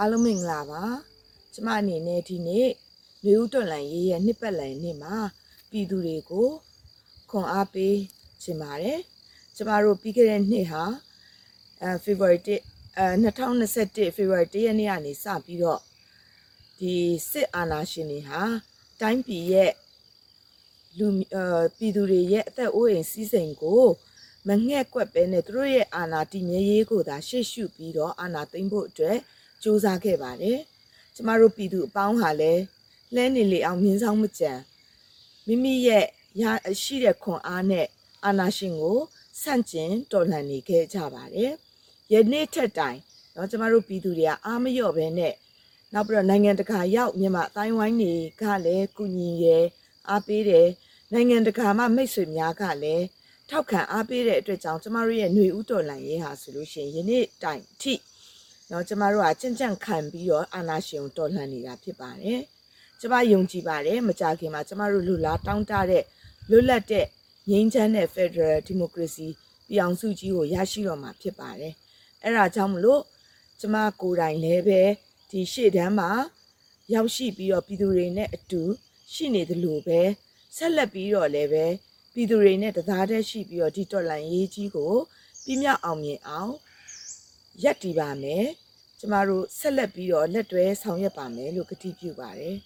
အားလုံးမင်္ဂလာပါကျမအနေနဲ့ဒီနေ့လူဦးတော်လန်ရေးရဲ့နှစ်ပတ်လည်နေ့မှာပြည်သူတွေကိုခွန်အားပေးခြင်းပါတယ်ကျမတို့ပြီးခဲ့တဲ့နှစ်ဟာအဲ February 1အဲ2021 February 1ရက်နေ့ကနေစပြီးတော့ဒီစစ်အာဏာရှင်တွေဟာတိုင်းပြည်ရဲ့လူအဲပြည်သူတွေရဲ့အသက်အိုးအိမ်စီးစိမ်ကိုမငှက်ကွက်ပဲနဲ့သူတို့ရဲ့အာဏာတည်မြဲရေးကိုသာရှေ့ရှုပြီးတော့အာဏာသိမ်းဖို့အတွက် စူးစမ်းခဲ့ပါတယ်။ကျမတို့ပြည်သူအပေါင်းဟာလည်းလဲနေလေအောင်မြင်းဆောင်မကြံမိမိရဲ့ရရှိတဲ့ခွန်အားနဲ့အာဏာရှင်ကိုဆန့်ကျင်တော်လှန်နေခဲ့ကြပါတယ်။ယနေ့ထက်တိုင်เนาะကျမတို့ပြည်သူတွေကအားမလျော့ပဲနဲ့နောက်ပြီးတော့နိုင်ငံတကာရောက်မြန်မာအတိုင်းဝိုင်းတွေကလည်းကုညီရဲအားပေးတယ်နိုင်ငံတကာမှမိတ်ဆွေများကလည်းထောက်ခံအားပေးတဲ့အတွက်ကြောင့်ကျမတို့ရဲ့ຫນွေဥတော်လှန်ရေးဟာဆိုလို့ရှိရင်ယနေ့တိုင်အထိ เนาะကျမတို့ကကြင့်ကြန့်ခံပြီးတော့အာနာရှင်ကိုတော်လှန်နေတာဖြစ်ပါတယ်ကျမယုံကြည်ပါတယ်မကြခင်မှာကျမတို့လူလားတောင်းတတဲ့လွတ်လပ်တဲ့ငြိမ်းချမ်းတဲ့ Federal Democracy ပြည်အောင်စုကြီးကိုရရှိတော့မှာဖြစ်ပါတယ်အဲ့ဒါကြောင့်မလို့ကျမကိုယ်တိုင်လည်းပဲဒီရှေ့တန်းမှာရောက်ရှိပြီးတော့ပြည်သူတွေနဲ့အတူရှိနေသလိုပဲဆက်လက်ပြီးတော့လည်းပဲပြည်သူတွေနဲ့တသားတည်းရှိပြီးတော့ဒီတော်လန်ရေးကြီးကိုပြင်းမြောက်အောင်မြင်အောင် ရက်တည်ပါမယ်ကျမတို့ဆက်လက်ပြီးတော့လက်တွဲဆောင်ရွက်ပါမယ်လို့ကတိပြုပါတယ်